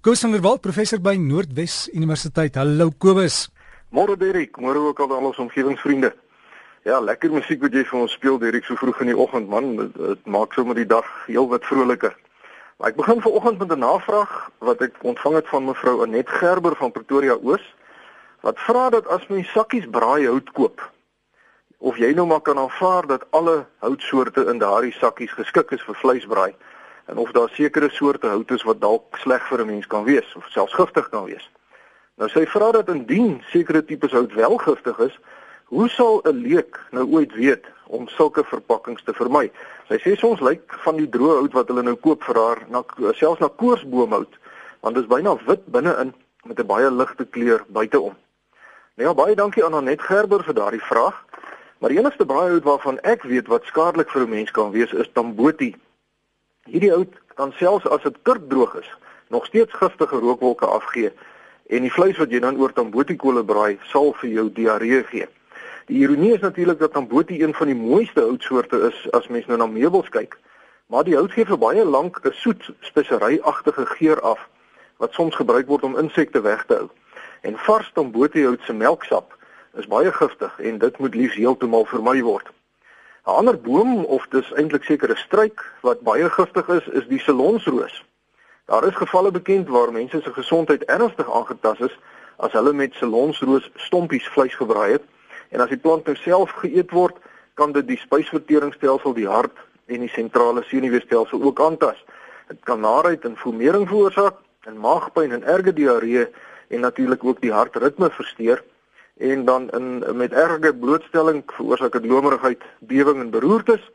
Kobus van der Walt, professor by Noordwes Universiteit. Hallo Kobus. Môre Derek, môre ook al aan ons omgewingsvriende. Ja, lekker musiek wat jy vir ons speel Derek so vroeg in die oggend man. Dit maak sommer die dag heel wat vroliker. Maar ek begin vanoggend met 'n navraag wat ek ontvang het van mevrou Anet Gerber van Pretoria Oos wat vra dat as mens sakkies braai hout koop of jy nou maar kan aanvaar dat alle houtsoorte in daardie sakkies geskik is vir vleisbraai en of daar sekere soorte hout is wat dalk sleg vir 'n mens kan wees of selfs giftig kan wees. Nou sy vra dat indien sekere tipes hout wel giftig is, hoe sal 'n leek nou ooit weet om sulke verpakkings te vermy? Sy sê soms lyk van die droë hout wat hulle nou koop vir haar na selfs na koorsboomhout, want dit is byna wit binne-in met 'n baie ligte kleur buiteom. Nou ja, baie dankie aan Anet Gerber vir daardie vraag. Maar die enigste braaihout waarvan ek weet wat skadelik vir 'n mens kan wees is tamboti Hierdie hout kan selfs as dit kurkdroog is, nog steeds giftige rookwolke afgee en die vleis wat jy dan oor tambotiekolle braai, sal vir jou diarree gee. Die ironie is natuurlik dat tambotie een van die mooiste houtsoorte is as mens nou na meubels kyk, maar die hout gee vir baie lank 'n soet speseryagtige geur af wat soms gebruik word om insekte weg te hou. En vars tambotiehout se melksap is baie giftig en dit moet liefs heeltemal vermy word. 'n Ander boom of dis eintlik seker 'n struik wat baie giftig is, is die salonsroos. Daar is gevalle bekend waar mense se gesondheid ernstig aangetast is as hulle met salonsroos stompies vleis gebraai het en as die plant nou self geëet word, kan dit die spysverteringsstelsel, die hart en die sentrale senuweestelsel ook aantas. Dit kan naait en vermering veroorsaak en maagpyn en erge diarree en natuurlik ook die hartritme versteur en dan in met erge blootstelling veroorsaak dit lomerigheid, bewing en beroertes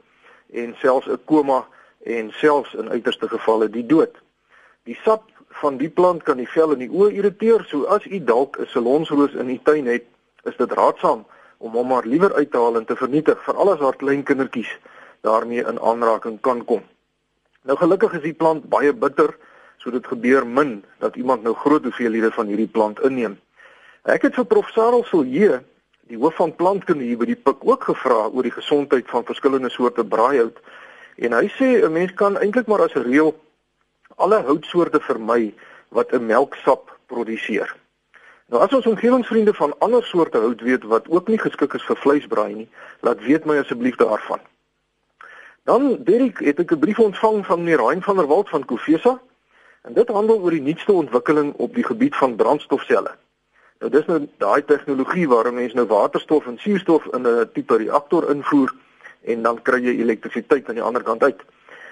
en selfs 'n koma en selfs in uiterste gevalle die dood. Die sap van die plant kan die vel in die oë irriteer, so as u dalk 'n salonsroos in u tuin het, is dit raadsaam om hom maar liewer uit te haal en te vernietig, veral as haar klein kindertjies daarmee in aanraking kan kom. Nou gelukkig is die plant baie bitter, so dit gebeur min dat iemand nou groot hoeveelhede van hierdie plant inneem. Ek het vir prof Sarel Silje, die hoof van plantkunde hier by die Pik ook gevra oor die gesondheid van verskillende soorte braaihout en hy sê 'n mens kan eintlik maar as 'n reël alle houtsoorte vermy wat 'n melksap produseer. Nou as ons omgewingsvriende van ander soorte hout weet wat ook nie geskik is vir vleisbraai nie, laat weet my asseblief daarvan. Dan Dirk het ek 'n brief ontvang van meneer Hein van der Walt van Kofesa en dit handel oor die nuutste ontwikkeling op die gebied van brandstofselle. Nou dis nou daai tegnologie waar mense nou waterstof en suurstof in 'n tipe reaktor invoer en dan kry jy elektrisiteit aan die ander kant uit.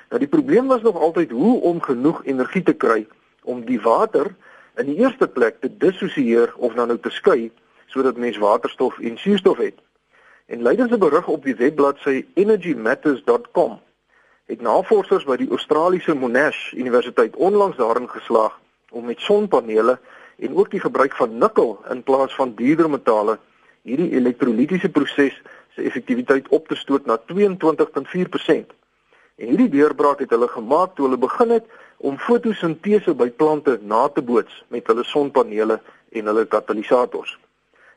Nou die probleem was nog altyd hoe om genoeg energie te kry om die water in die eerste plek te dissosieer of dan nou te skei sodat mens waterstof en suurstof het. En lydens 'n berig op die webbladsy energymatters.com het navorsers by die Australiese Monash Universiteit onlangs daarin geslaag om met sonpanele en ook die gebruik van nikkel in plaas van duurder metale hierdie elektrolitiese proses se effektiwiteit op te stoot na 22.4%. En hierdie deurbraak het hulle gemaak toe hulle begin het om fotosintese by plante na te boots met hulle sonpanele en hulle katalisators.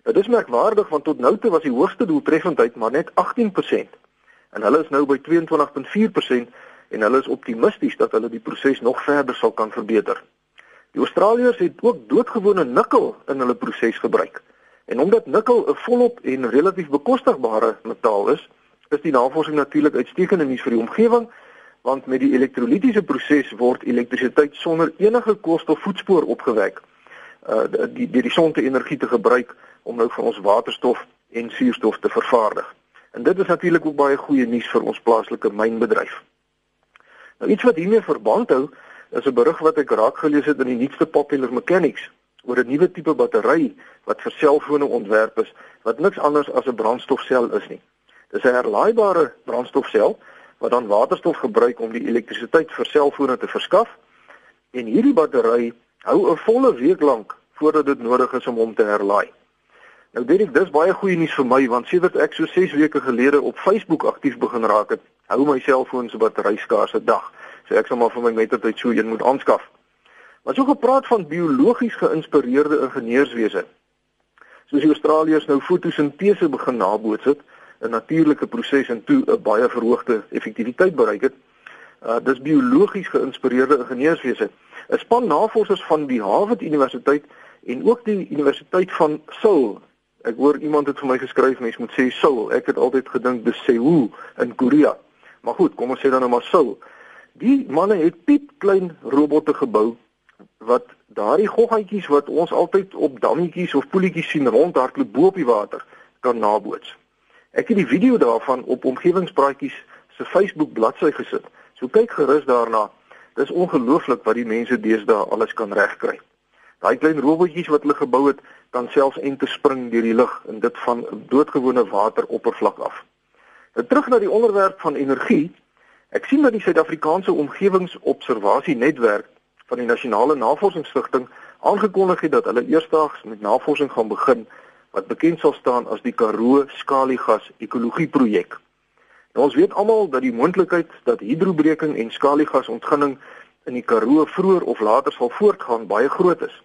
Nou dis merkwaardig want tot nou toe was die hoogste doeltreffendheid maar net 18% en hulle is nou by 22.4% en hulle is optimisties dat hulle die proses nog verder sal kan verbeter. Die Australiërs het ook doodgewone nikkel in hulle proses gebruik. En omdat nikkel 'n volop en relatief bekostigbare metaal is, is die navorsing natuurlik uitstekende nuus vir die omgewing, want met die elektrolitiese proses word elektrisiteit sonder enige koolstofvoetspoor opgewek. Uh die die die sonte energie te gebruik om nou vir ons waterstof en suurstof te vervaardig. En dit is natuurlik ook baie goeie nuus vir ons plaaslike mynbedryf. Nou iets wat hiermee verband hou, is 'n berig wat ek raak gelees het in die nuutste Popular Mechanics oor 'n nuwe tipe battery wat vir selfone ontwerp is wat niks anders as 'n brandstofsel is nie. Dis 'n herlaaibare brandstofsel wat dan waterstof gebruik om die elektrisiteit vir selfone te verskaf en hierdie battery hou 'n volle week lank voordat dit nodig is om hom te herlaai. Nou weet ek dis baie goeie nuus vir my want sedert ek so 6 weke gelede op Facebook aktief begin raak het, hou my selfoon se battery skaars 'n dag. So ek sal maar vir my mettertyd so een moet aanskaf. Maar so gepraat van biologies geïnspireerde ingenieurswese. Soos die Australiërs nou fotosintese begin naboots het, 'n natuurlike proses en toe 'n baie verhoogde effektiwiteit bereik het. Uh dis biologies geïnspireerde ingenieurswese. 'n Span navorsers van die Harvard Universiteit en ook die Universiteit van Seoul. Ek hoor iemand het vir my geskryf mens moet sê Seoul. Ek het altyd gedink dis Seoul in Korea. Maar goed, kom ons sê dan nou maar Seoul. Die manne het piep klein robotte gebou wat daardie goggetjies wat ons altyd op dammetjies of poeltjies sien rondhardloop bo op die water kan naboots. Ek het die video daarvan op omgewingspraatjies se Facebook bladsy gesit. So kyk gerus daarna. Dis ongelooflik wat die mense deesdae alles kan regkry. Daai klein robotjies wat hulle gebou het, kan selfs en te spring deur die lug en dit van doodgewone wateroppervlak af. Nou terug na die onderwerp van energie. Ek sien dat die Suid-Afrikaanse Omgewingsobservasienetwerk van die Nasionale Navorsingsstigting aangekondig het dat hulle eersdaags met navorsing gaan begin wat bekend sal staan as die Karoo Skaliegas Ekologie Projek. Nou ons weet almal dat die moontlikheid dat hidrobreking en skaliegasontginning in die Karoo vroeër of later sal voortgaan baie groot is.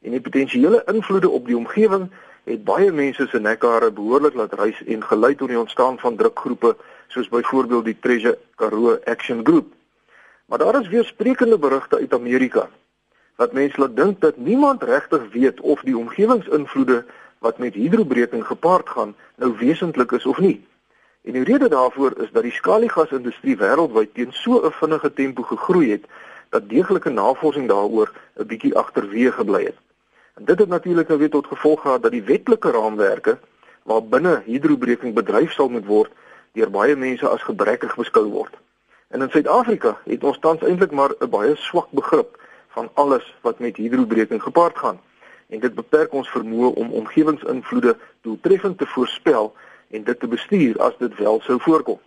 En die potensiële invloede op die omgewing het baie mense se nekhare behoorlik laat rys en gelei tot die ontstaan van drukgroepe soos byvoorbeeld die Treasure Karoo Action Group. Maar daar is weer sprekende berigte uit Amerika wat mense laat dink dat niemand regtig weet of die omgewingsinvloede wat met hidrobreking gepaard gaan nou wesentlik is of nie. En die rede daarvoor is dat die skaliegasindustrie wêreldwyd teen so 'n vinnige tempo gegroei het dat deeglike navorsing daaroor 'n bietjie agterweë gebly het. En dit het natuurlik nou weer tot gevolg gehad dat die wetlike raamwerke waarbinne hidrobreking bedryf sal moet word deur baie mense as gebrekkig beskou word. En in Suid-Afrika het ons tans eintlik maar 'n baie swak begrip van alles wat met hidrobreking gepaard gaan en dit beperk ons vermoë om omgewingsinvloede doeltreffend te voorspel en dit te bestuur as dit wel sou voorkom.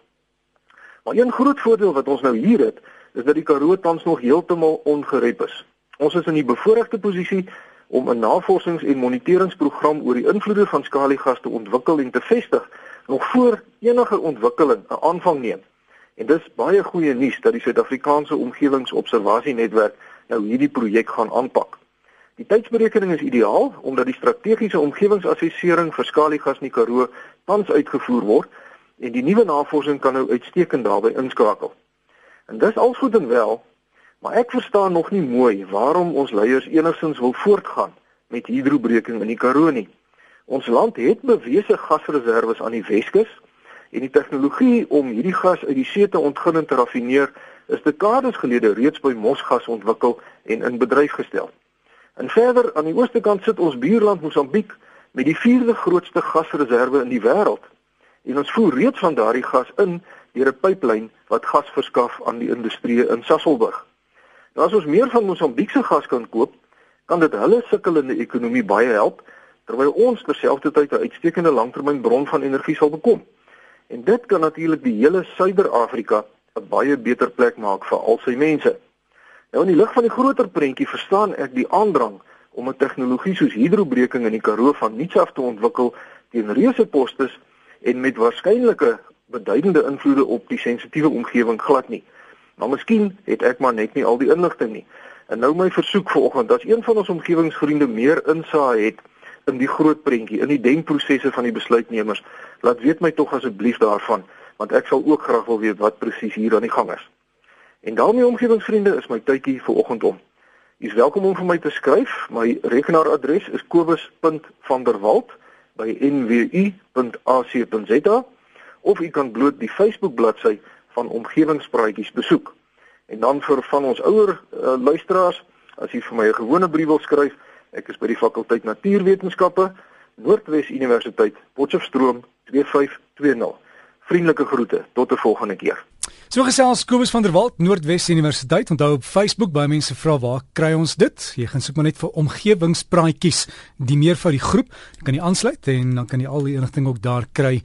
Maar een groot voordeel wat ons nou hier het, is dat die Karoo tans nog heeltemal ongerep is. Ons is in die bevoordeelde posisie om 'n navorsings- en moniteringsprogram oor die invloede van skaliegas te ontwikkel en te vestig nog voor enige ontwikkeling 'n aanvang neem. En dis baie goeie nuus dat die Suid-Afrikaanse Omgewingsobservasienetwerk nou hierdie projek gaan aanpak. Die tydsberekening is ideaal omdat die strategiese omgewingsassessering vir skaliegas in die Karoo tans uitgevoer word en die nuwe navorsing kan nou uitstekend daarbey inskakel. En dis alsoos en wel, maar ek verstaan nog nie mooi waarom ons leiers enigstens wil voortgaan met hidrobreking in die Karoo nie. Ons land het bewese gasreserwes aan die Weskus en die tegnologie om hierdie gas uit die see te ontgin en te raffineer is dekades gelede reeds by Mosgas ontwikkel en in bedryf gestel. En verder aan die ooste kant sit ons buurland Mosambiek met die vierde grootste gasreserwe in die wêreld. En ons voer reeds van daardie gas in deur 'n pyplyn wat gas verskaf aan die industrie in Sasolburg. Nou as ons meer van Mosambiek se gas kan koop, kan dit hulle sukkelende ekonomie baie help terwyl ons terselfdertyd 'n uitstekende langtermynbron van energie sal bekom. En dit kan natuurlik die hele Suider-Afrika 'n baie beter plek maak vir al sy mense. Nou in die lig van die groter prentjie verstaan ek die aandrang om 'n tegnologie soos hidrobreking in die Karoo van niks af te ontwikkel teen reuse postes en met waarskynlike beduidende invloede op die sensitiewe omgewing glad nie. Maar miskien het ek maar net nie al die inligting nie. En nou my versoek vanoggend, as een van ons omgewingsvriende meer insaag het in die groot prentjie, in die denkprosesse van die besluitnemers, laat weet my tog asseblief daarvan, want ek sal ook graag wil weet wat presies hier aan die gang is. En daarmee omgewingsvriende is my tydjie vir oggend om. U is welkom om vir my te skryf. My rekenaaradres is kobus.vanderwalt@nwu.ac.za of u kan bloot die Facebook bladsy van Omgewingspraatjies besoek. En dan vir van ons ouer uh, luisteraars, as u vir my 'n gewone brief wil skryf, ek is by die fakulteit Natuurwetenskappe, Noordwes Universiteit, Potchefstroom 2520. Vriendelike groete, tot 'n volgende keer. So gesels Kobus van der Walt Noordwes Universiteit. Onthou op Facebook baie mense vra waar kry ons dit? Jy gaan soek maar net vir omgewingspraatjies, die meer vir die groep. Jy kan jy aansluit en dan kan jy al die inligting ook daar kry.